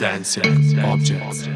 dancing objects.